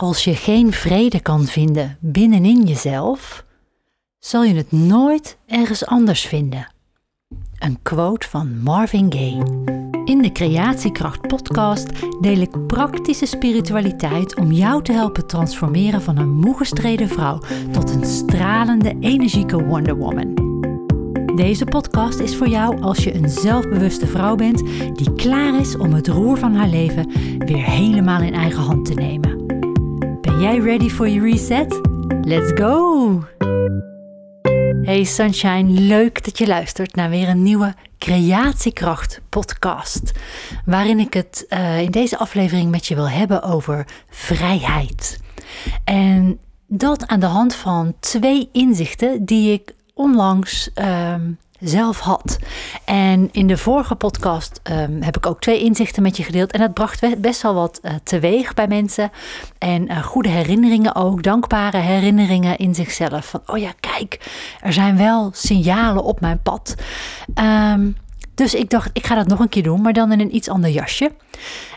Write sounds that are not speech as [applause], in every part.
Als je geen vrede kan vinden binnenin jezelf, zal je het nooit ergens anders vinden. Een quote van Marvin Gaye. In de Creatiekracht podcast deel ik praktische spiritualiteit om jou te helpen transformeren van een moe gestreden vrouw tot een stralende, energieke Wonder Woman. Deze podcast is voor jou als je een zelfbewuste vrouw bent die klaar is om het roer van haar leven weer helemaal in eigen hand te nemen. Jij ready for your reset? Let's go! Hey Sunshine, leuk dat je luistert naar weer een nieuwe Creatiekracht podcast. Waarin ik het uh, in deze aflevering met je wil hebben over vrijheid. En dat aan de hand van twee inzichten die ik onlangs um, zelf had. En in de vorige podcast um, heb ik ook twee inzichten met je gedeeld. En dat bracht best wel wat uh, teweeg bij mensen. En uh, goede herinneringen ook, dankbare herinneringen in zichzelf. Van, oh ja, kijk, er zijn wel signalen op mijn pad. Um, dus ik dacht, ik ga dat nog een keer doen, maar dan in een iets ander jasje.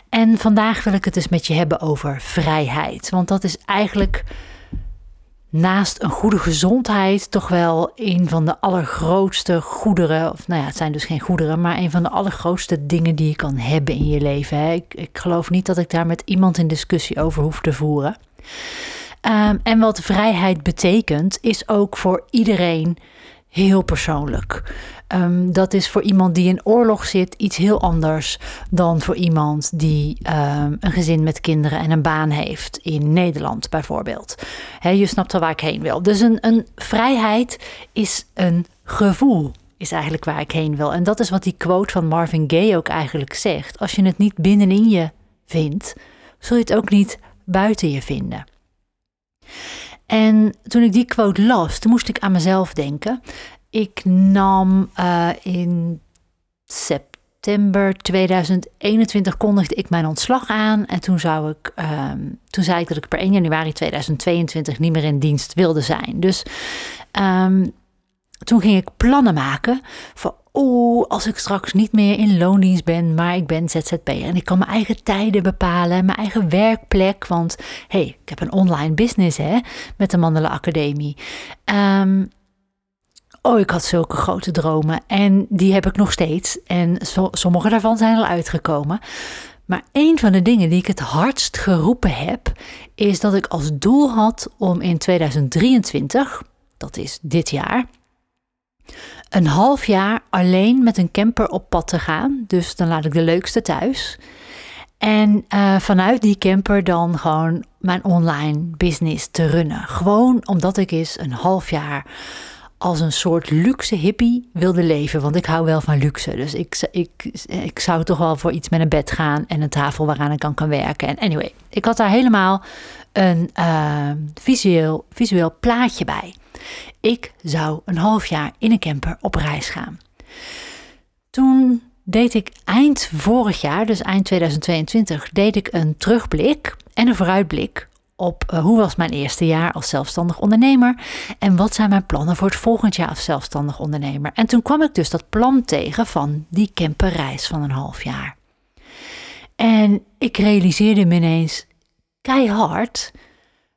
En vandaag wil ik het dus met je hebben over vrijheid. Want dat is eigenlijk naast een goede gezondheid toch wel een van de allergrootste goederen. Of nou ja, het zijn dus geen goederen, maar een van de allergrootste dingen die je kan hebben in je leven. Hè. Ik, ik geloof niet dat ik daar met iemand in discussie over hoef te voeren. Um, en wat vrijheid betekent, is ook voor iedereen heel persoonlijk. Um, dat is voor iemand die in oorlog zit iets heel anders dan voor iemand die um, een gezin met kinderen en een baan heeft in Nederland bijvoorbeeld. Je snapt al waar ik heen wil. Dus een, een vrijheid is een gevoel, is eigenlijk waar ik heen wil. En dat is wat die quote van Marvin Gaye ook eigenlijk zegt. Als je het niet binnenin je vindt, zul je het ook niet buiten je vinden. En toen ik die quote las, toen moest ik aan mezelf denken. Ik nam uh, in september 2021 kondigde ik mijn ontslag aan. En toen, zou ik, um, toen zei ik dat ik per 1 januari 2022 niet meer in dienst wilde zijn. Dus um, toen ging ik plannen maken van oeh, als ik straks niet meer in loondienst ben, maar ik ben ZZP'er en ik kan mijn eigen tijden bepalen, mijn eigen werkplek, want hey, ik heb een online business hè, met de Mandela Academie. Um, oh, ik had zulke grote dromen en die heb ik nog steeds en so sommige daarvan zijn al uitgekomen. Maar een van de dingen die ik het hardst geroepen heb, is dat ik als doel had om in 2023, dat is dit jaar, een half jaar alleen met een camper op pad te gaan. Dus dan laat ik de leukste thuis. En uh, vanuit die camper dan gewoon mijn online business te runnen. Gewoon omdat ik eens een half jaar als een soort luxe hippie wilde leven. Want ik hou wel van luxe. Dus ik, ik, ik zou toch wel voor iets met een bed gaan en een tafel waaraan ik kan, kan werken. En anyway, ik had daar helemaal een uh, visueel, visueel plaatje bij. Ik zou een half jaar in een camper op reis gaan. Toen deed ik eind vorig jaar, dus eind 2022, deed ik een terugblik en een vooruitblik op uh, hoe was mijn eerste jaar als zelfstandig ondernemer en wat zijn mijn plannen voor het volgend jaar als zelfstandig ondernemer. En toen kwam ik dus dat plan tegen van die camperreis van een half jaar. En ik realiseerde me ineens keihard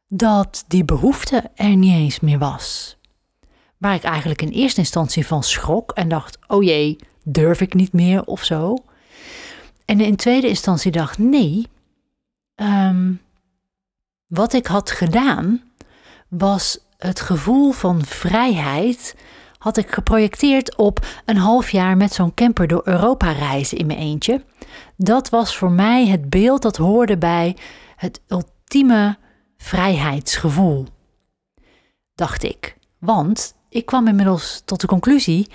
dat die behoefte er niet eens meer was. Waar ik eigenlijk in eerste instantie van schrok en dacht: oh jee, durf ik niet meer of zo. En in tweede instantie dacht: nee, um, wat ik had gedaan was het gevoel van vrijheid had ik geprojecteerd op een half jaar met zo'n camper door Europa reizen in mijn eentje. Dat was voor mij het beeld dat hoorde bij het ultieme vrijheidsgevoel. Dacht ik. Want ik kwam inmiddels tot de conclusie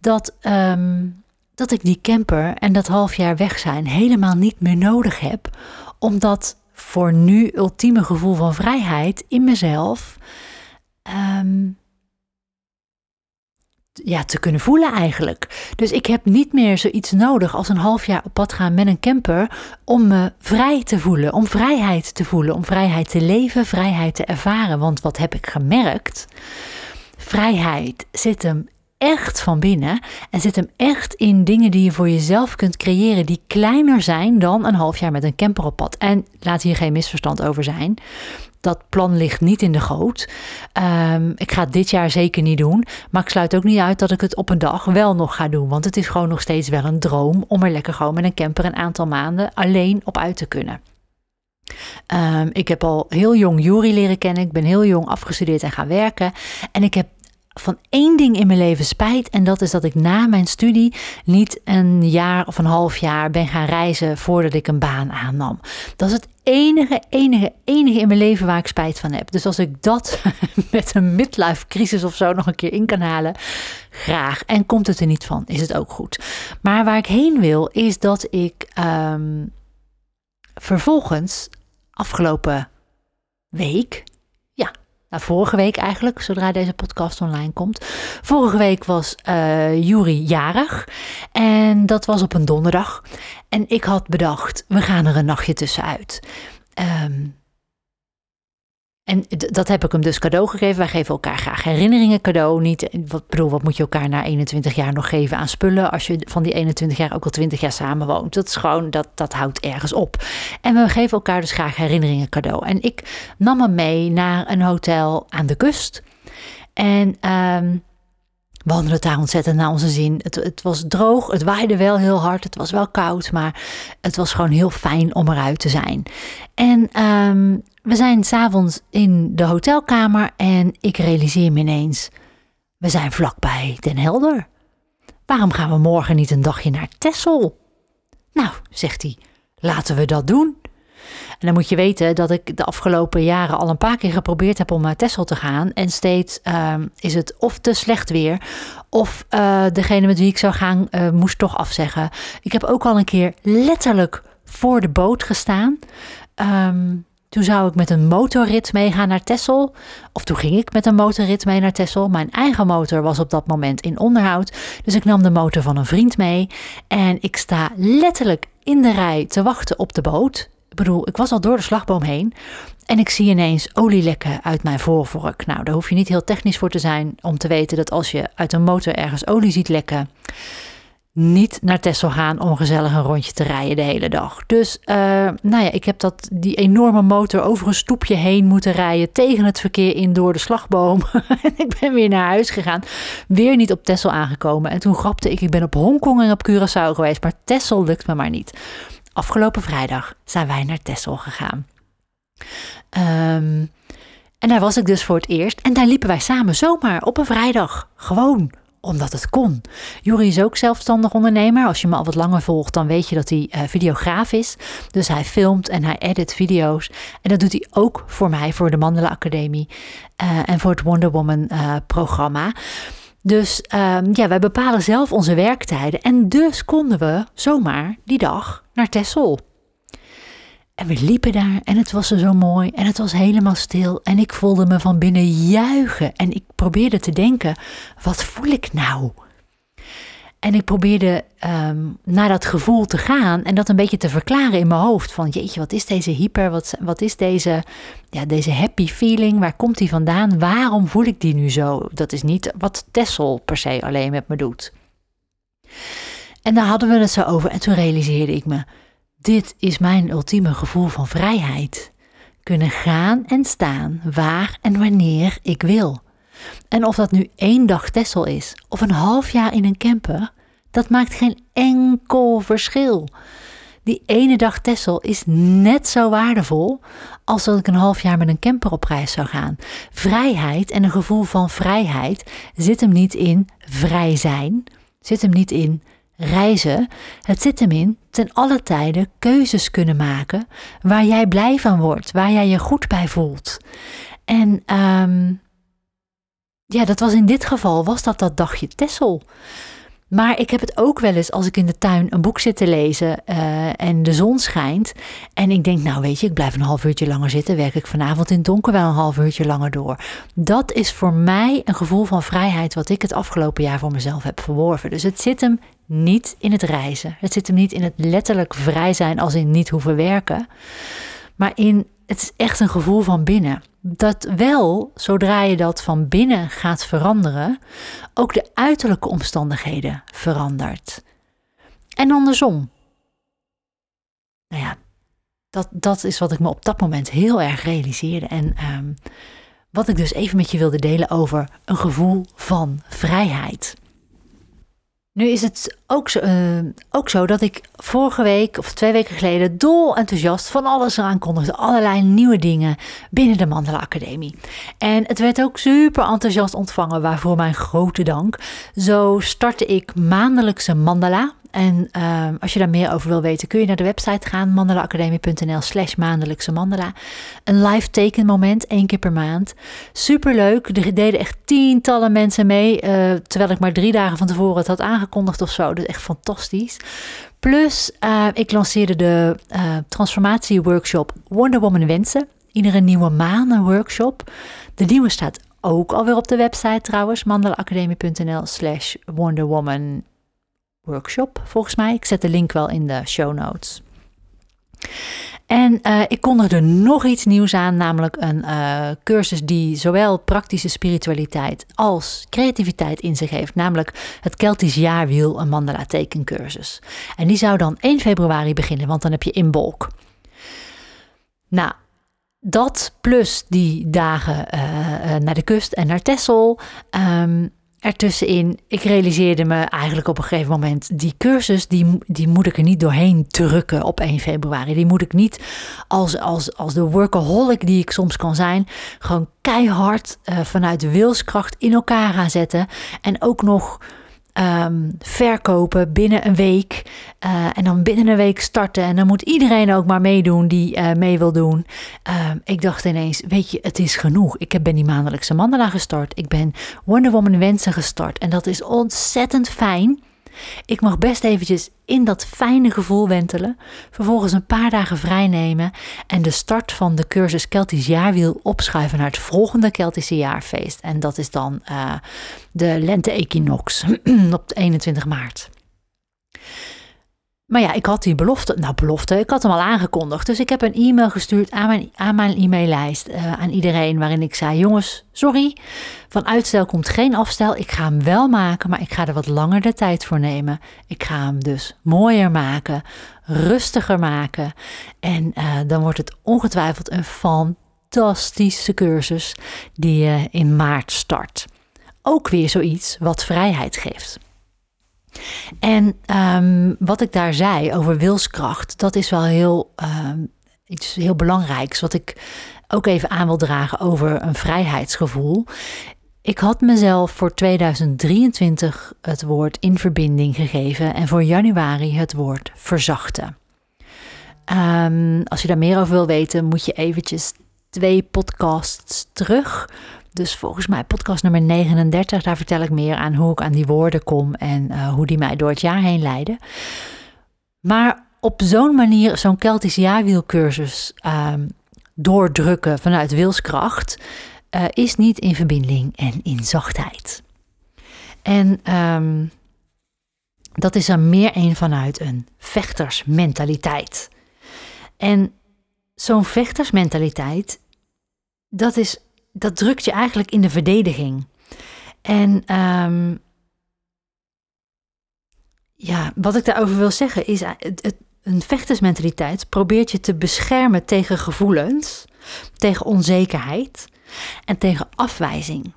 dat, um, dat ik die camper en dat half jaar weg zijn helemaal niet meer nodig heb, omdat voor nu ultieme gevoel van vrijheid in mezelf um, ja, te kunnen voelen eigenlijk. Dus ik heb niet meer zoiets nodig als een half jaar op pad gaan met een camper om me vrij te voelen, om vrijheid te voelen, om vrijheid te leven, vrijheid te ervaren. Want wat heb ik gemerkt? Vrijheid zit hem echt van binnen en zit hem echt in dingen die je voor jezelf kunt creëren, die kleiner zijn dan een half jaar met een camper op pad. En laat hier geen misverstand over zijn. Dat plan ligt niet in de goot. Ehm, ik ga het dit jaar zeker niet doen. Maar ik sluit ook niet uit dat ik het op een dag wel nog ga doen. Want het is gewoon nog steeds wel een droom om er lekker gewoon met een camper een aantal maanden alleen op uit te kunnen. Ehm, ik heb al heel jong Jury leren kennen. Ik ben heel jong afgestudeerd en gaan werken. En ik heb van één ding in mijn leven spijt. En dat is dat ik na mijn studie niet een jaar of een half jaar ben gaan reizen voordat ik een baan aannam. Dat is het enige, enige, enige in mijn leven waar ik spijt van heb. Dus als ik dat [laughs] met een midlife crisis of zo nog een keer in kan halen, graag. En komt het er niet van, is het ook goed. Maar waar ik heen wil, is dat ik ehm, vervolgens afgelopen week, nou, vorige week eigenlijk, zodra deze podcast online komt. Vorige week was uh, jarig en dat was op een donderdag. En ik had bedacht, we gaan er een nachtje tussenuit. Um, en dat heb ik hem dus cadeau gegeven. Wij geven elkaar graag herinneringen cadeau. Niet, wat bedoel, wat moet je elkaar na 21 jaar nog geven aan spullen als je van die 21 jaar ook al 20 jaar samen woont? Dat is gewoon, dat, dat houdt ergens op. En we geven elkaar dus graag herinneringen cadeau. En ik nam hem mee naar een hotel aan de kust. En um, we hadden het daar ontzettend naar onze zin. Het, het, was droog, het waaide wel heel hard, het was wel koud, maar het was gewoon heel fijn om eruit te zijn. En um, we zijn s'avonds in de hotelkamer en ik realiseer me ineens: we zijn vlakbij Den Helder. Waarom gaan we morgen niet een dagje naar Tessel? Nou, zegt hij, laten we dat doen. En dan moet je weten dat ik de afgelopen jaren al een paar keer geprobeerd heb om naar Tessel te gaan. En steeds ehm, is het of te slecht weer, of uh, degene met wie ik zou gaan uh, moest toch afzeggen. Ik heb ook al een keer letterlijk voor de boot gestaan. Um, toen zou ik met een motorrit meegaan naar Tessel. Of toen ging ik met een motorrit mee naar Tessel. Mijn eigen motor was op dat moment in onderhoud. Dus ik nam de motor van een vriend mee. En ik sta letterlijk in de rij te wachten op de boot. Bedoel, ik was al door de slagboom heen. En ik zie ineens olie lekken uit mijn voorvork. Nou, daar hoef je niet heel technisch voor te zijn om te weten dat als je uit een motor ergens olie ziet lekken, niet naar Texel gaan om gezellig een rondje te rijden de hele dag. Dus uh, nou ja, ik heb dat, die enorme motor over een stoepje heen moeten rijden. Tegen het verkeer in door de slagboom. [laughs] en ik ben weer naar huis gegaan. Weer niet op Texel aangekomen. En toen grapte ik, ik ben op Hongkong en op Curaçao geweest. Maar Texel lukt me maar niet. Afgelopen vrijdag zijn wij naar Texel gegaan. Um, en daar was ik dus voor het eerst. En daar liepen wij samen zomaar op een vrijdag. Gewoon omdat het kon. Jury is ook zelfstandig ondernemer. Als je me al wat langer volgt, dan weet je dat hij uh, videograaf is. Dus hij filmt en hij edit video's. En dat doet hij ook voor mij, voor de Mandela Academie uh, en voor het Wonder Woman uh, programma. Dus um, ja, wij bepalen zelf onze werktijden. En dus konden we zomaar die dag naar Texel. En we liepen daar en het was er zo mooi en het was helemaal stil en ik voelde me van binnen juichen en ik probeerde te denken, wat voel ik nou? En ik probeerde um, naar dat gevoel te gaan en dat een beetje te verklaren in mijn hoofd. Van jeetje, wat is deze hyper, wat, wat is deze, ja, deze happy feeling, waar komt die vandaan? Waarom voel ik die nu zo? Dat is niet wat Tessel per se alleen met me doet. En daar hadden we het zo over en toen realiseerde ik me, dit is mijn ultieme gevoel van vrijheid. Kunnen gaan en staan waar en wanneer ik wil. En of dat nu één dag Tessel is of een half jaar in een camper, dat maakt geen enkel verschil. Die ene dag Tessel is net zo waardevol als dat ik een half jaar met een camper op reis zou gaan. Vrijheid en een gevoel van vrijheid zit hem niet in vrij zijn, zit hem niet in reizen, het zit hem in ten alle tijden keuzes kunnen maken waar jij blij van wordt, waar jij je goed bij voelt. En um, ja, dat was in dit geval, was dat dat dagje Tessel. Maar ik heb het ook wel eens als ik in de tuin een boek zit te lezen uh, en de zon schijnt. En ik denk, nou weet je, ik blijf een half uurtje langer zitten. Werk ik vanavond in het donker wel een half uurtje langer door. Dat is voor mij een gevoel van vrijheid wat ik het afgelopen jaar voor mezelf heb verworven. Dus het zit hem niet in het reizen. Het zit hem niet in het letterlijk vrij zijn als in niet hoeven werken. Maar in het is echt een gevoel van binnen. Dat wel, zodra je dat van binnen gaat veranderen, ook de uiterlijke omstandigheden verandert. En andersom. Nou ja, dat, dat is wat ik me op dat moment heel erg realiseerde. En ehm, wat ik dus even met je wilde delen over een gevoel van vrijheid. Nu is het ook zo, uh, ook zo, dat ik vorige week of twee weken geleden dol enthousiast van alles aankondigde. Allerlei nieuwe dingen binnen de Mandala Academie. En het werd ook super enthousiast ontvangen, waarvoor mijn grote dank. Zo startte ik maandelijkse Mandala. En uh, als je daar meer over wil weten, kun je naar de website gaan, mandalaacademie.nl slash maandelijkse mandala. Een live tekenmoment, één keer per maand. Superleuk, er deden echt tientallen mensen mee, uh, terwijl ik maar drie dagen van tevoren het had aangekondigd of zo. Dus echt fantastisch. Plus, uh, ik lanceerde de transformatieworkshop Wonder Woman Wensen. Iedere nieuwe maand een workshop. De nieuwe staat ook alweer op de website trouwens, mandalaacademie.nl slash Wonder Woman workshop, volgens mij. Ik zet de link wel in de show notes. En uh, ik kondigde nog iets nieuws aan, namelijk een uh, cursus die zowel praktische spiritualiteit als creativiteit in zich heeft, namelijk het Keltisch Jaarwiel, een mandala tekencursus. En die zou dan 1 februari beginnen, want dan heb je inbolk. Nou, dat plus die dagen uh, naar de kust en naar Texel. Um, ertussenin, ik realiseerde me eigenlijk op een gegeven moment, die cursus, die, die moet ik er niet doorheen drukken op 1 februari. Die moet ik niet als, als, als de workaholic die ik soms kan zijn, gewoon keihard uh, vanuit wilskracht in elkaar gaan zetten. En ook nog um, verkopen binnen een week. Uh, en dan binnen een week starten. En dan moet iedereen ook maar meedoen die uh, mee wil doen. Uh, ik dacht ineens, weet je, het is genoeg. Ik ben die maandelijkse mandala gestart. Ik ben Wonder Woman wensen gestart. En dat is ontzettend fijn. Ik mag best eventjes in dat fijne gevoel wentelen, vervolgens een paar dagen vrij nemen en de start van de cursus Keltisch Jaarwiel opschuiven naar het volgende Keltische jaarfeest. En dat is dan uh, de lente-equinox [clears throat] op 21 maart. Maar ja, ik had die belofte, nou belofte, ik had hem al aangekondigd. Dus ik heb een e-mail gestuurd aan mijn, aan mijn e-maillijst, uh, aan iedereen, waarin ik zei: Jongens, sorry, van uitstel komt geen afstel. Ik ga hem wel maken, maar ik ga er wat langer de tijd voor nemen. Ik ga hem dus mooier maken, rustiger maken. En uh, dan wordt het ongetwijfeld een fantastische cursus die je uh, in maart start. Ook weer zoiets wat vrijheid geeft. En um, wat ik daar zei over wilskracht, dat is wel heel um, iets heel belangrijks. Wat ik ook even aan wil dragen over een vrijheidsgevoel. Ik had mezelf voor 2023 het woord in verbinding gegeven en voor januari het woord verzachten. Um, als je daar meer over wil weten, moet je eventjes twee podcasts terug dus volgens mij podcast nummer 39, daar vertel ik meer aan hoe ik aan die woorden kom en uh, hoe die mij door het jaar heen leiden. Maar op zo'n manier, zo'n Keltisch jaarwielcursus um, doordrukken vanuit wilskracht, uh, is niet in verbinding en in zachtheid. En um, dat is er meer een vanuit een vechtersmentaliteit. En zo'n vechtersmentaliteit, dat is dat drukt je eigenlijk in de verdediging. En um, ja, wat ik daarover wil zeggen is, het, een vechtersmentaliteit probeert je te beschermen tegen gevoelens, tegen onzekerheid en tegen afwijzing.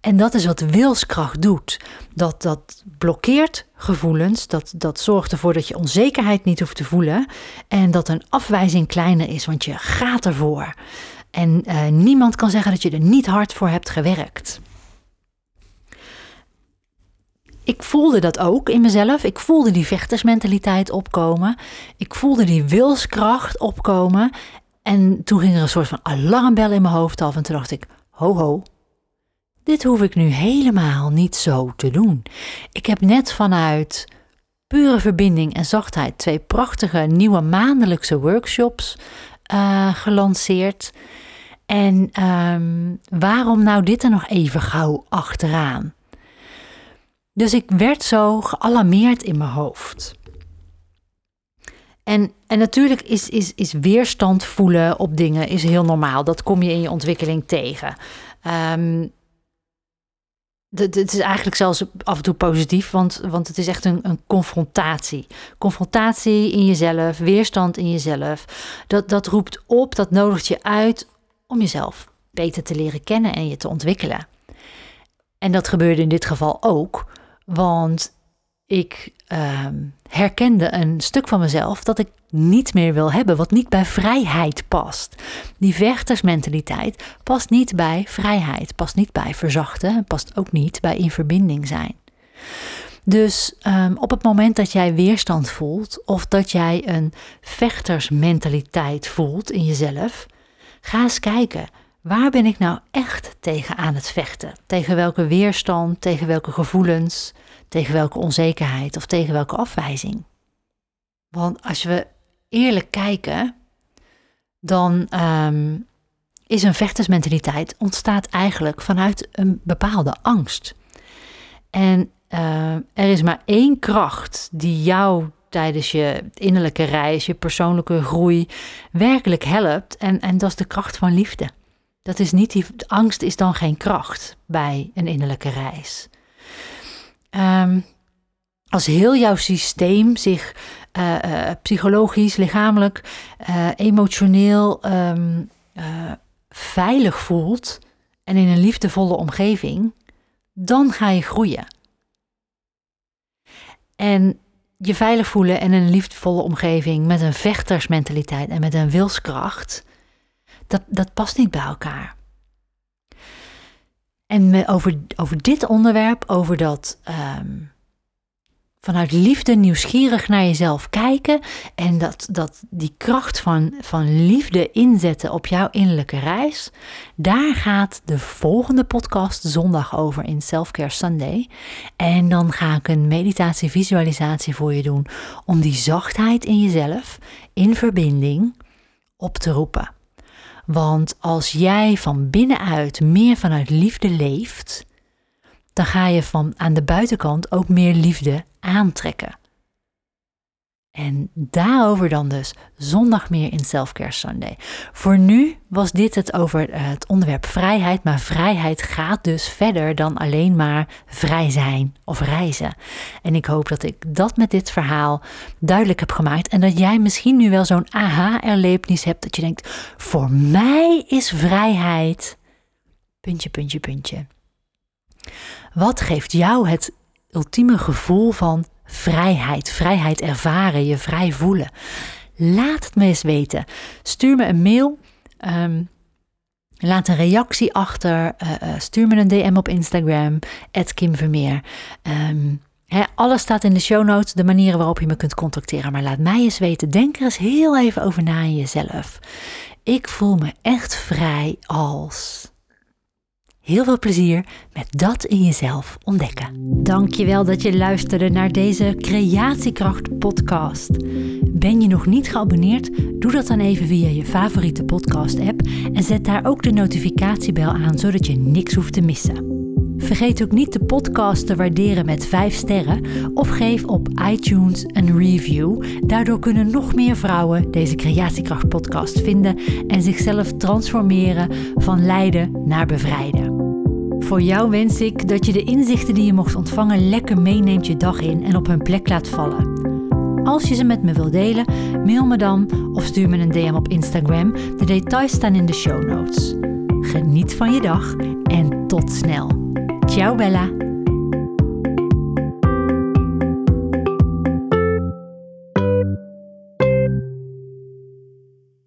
En dat is wat wilskracht doet. Dat, dat blokkeert gevoelens, dat, dat zorgt ervoor dat je onzekerheid niet hoeft te voelen en dat een afwijzing kleiner is, want je gaat ervoor. En uh, niemand kan zeggen dat je er niet hard voor hebt gewerkt. Ik voelde dat ook in mezelf. Ik voelde die vechtersmentaliteit opkomen. Ik voelde die wilskracht opkomen. En toen ging er een soort van alarmbel in mijn hoofd af. En toen dacht ik: ho, ho. Dit hoef ik nu helemaal niet zo te doen. Ik heb net vanuit pure verbinding en zachtheid twee prachtige nieuwe maandelijkse workshops uh, gelanceerd. En um, waarom nou dit er nog even gauw achteraan? Dus ik werd zo gealarmeerd in mijn hoofd. En, en natuurlijk is, is, is weerstand voelen op dingen is heel normaal. Dat kom je in je ontwikkeling tegen. Um, het is eigenlijk zelfs af en toe positief, want, want het is echt een, een confrontatie. Confrontatie in jezelf, weerstand in jezelf. Dat, dat roept op, dat nodigt je uit om jezelf beter te leren kennen en je te ontwikkelen. En dat gebeurde in dit geval ook, want ik uh, herkende een stuk van mezelf dat ik niet meer wil hebben, wat niet bij vrijheid past. Die vechtersmentaliteit past niet bij vrijheid, past niet bij verzachten, past ook niet bij in verbinding zijn. Dus um, op het moment dat jij weerstand voelt of dat jij een vechtersmentaliteit voelt in jezelf, ga eens kijken. Waar ben ik nou echt tegen aan het vechten? Tegen welke weerstand, tegen welke gevoelens, tegen welke onzekerheid of tegen welke afwijzing? Want als we eerlijk kijken, dan um, is een vechtersmentaliteit ontstaat eigenlijk vanuit een bepaalde angst. En uh, er is maar één kracht die jou tijdens je innerlijke reis, je persoonlijke groei werkelijk helpt. En, en dat is de kracht van liefde. Dat is niet die, angst is dan geen kracht bij een innerlijke reis. Um, als heel jouw systeem zich uh, psychologisch, lichamelijk, uh, emotioneel um, veilig voelt en in een liefdevolle omgeving, dan ga je groeien. En je veilig voelen en een liefdevolle omgeving met een vechtersmentaliteit en met een wilskracht, dat, dat past niet bij elkaar. En over, over dit onderwerp, over dat um, vanuit liefde nieuwsgierig naar jezelf kijken en dat, dat die kracht van, van liefde inzetten op jouw innerlijke reis, daar gaat de volgende podcast zondag over in Selfcare Sunday. En dan ga ik een meditatie, visualisatie voor je doen om die zachtheid in jezelf in verbinding op te roepen. Want als jij van binnenuit meer vanuit liefde leeft, dan ga je van aan de buitenkant ook meer liefde aantrekken. En daarover dan dus zondag meer in Selfcare Sunday. Voor nu was dit het over eh, het onderwerp vrijheid. Maar vrijheid gaat dus verder dan alleen maar vrij zijn of reizen. En ik hoop dat ik dat met dit verhaal duidelijk heb gemaakt. En dat jij misschien nu wel zo'n aha-erlevenis hebt. Dat je denkt, voor mij is vrijheid... Puntje, puntje, puntje. Wat geeft jou het ultieme gevoel van vrijheid, vrijheid ervaren, je vrij voelen? Laat het me eens weten. Stuur me een mail. Um, laat een reactie achter. Uh, uh, stuur me een DM op Instagram. Kim Vermeer. Um, alles staat in de show notes, de manieren waarop je me kunt contacteren. Maar laat mij eens weten. Denk er eens heel even over na in jezelf. Ik voel me echt vrij als. Heel veel plezier met dat in jezelf ontdekken. Dankjewel dat je luisterde naar deze Creatiekracht podcast. Ben je nog niet geabonneerd? Doe dat dan even via je favoriete podcast app en zet daar ook de notificatiebel aan zodat je niks hoeft te missen. Vergeet ook niet de podcast te waarderen met 5 sterren of geef op iTunes een review. Daardoor kunnen nog meer vrouwen deze Creatiekracht podcast vinden en zichzelf transformeren van lijden naar bevrijden. Voor jou wens ik dat je de inzichten die je mocht ontvangen lekker meeneemt je dag in en op hun plek laat vallen. Als je ze met me wilt delen, mail me dan of stuur me een DM op Instagram. De details staan in de show notes. Geniet van je dag en tot snel. Ciao Bella!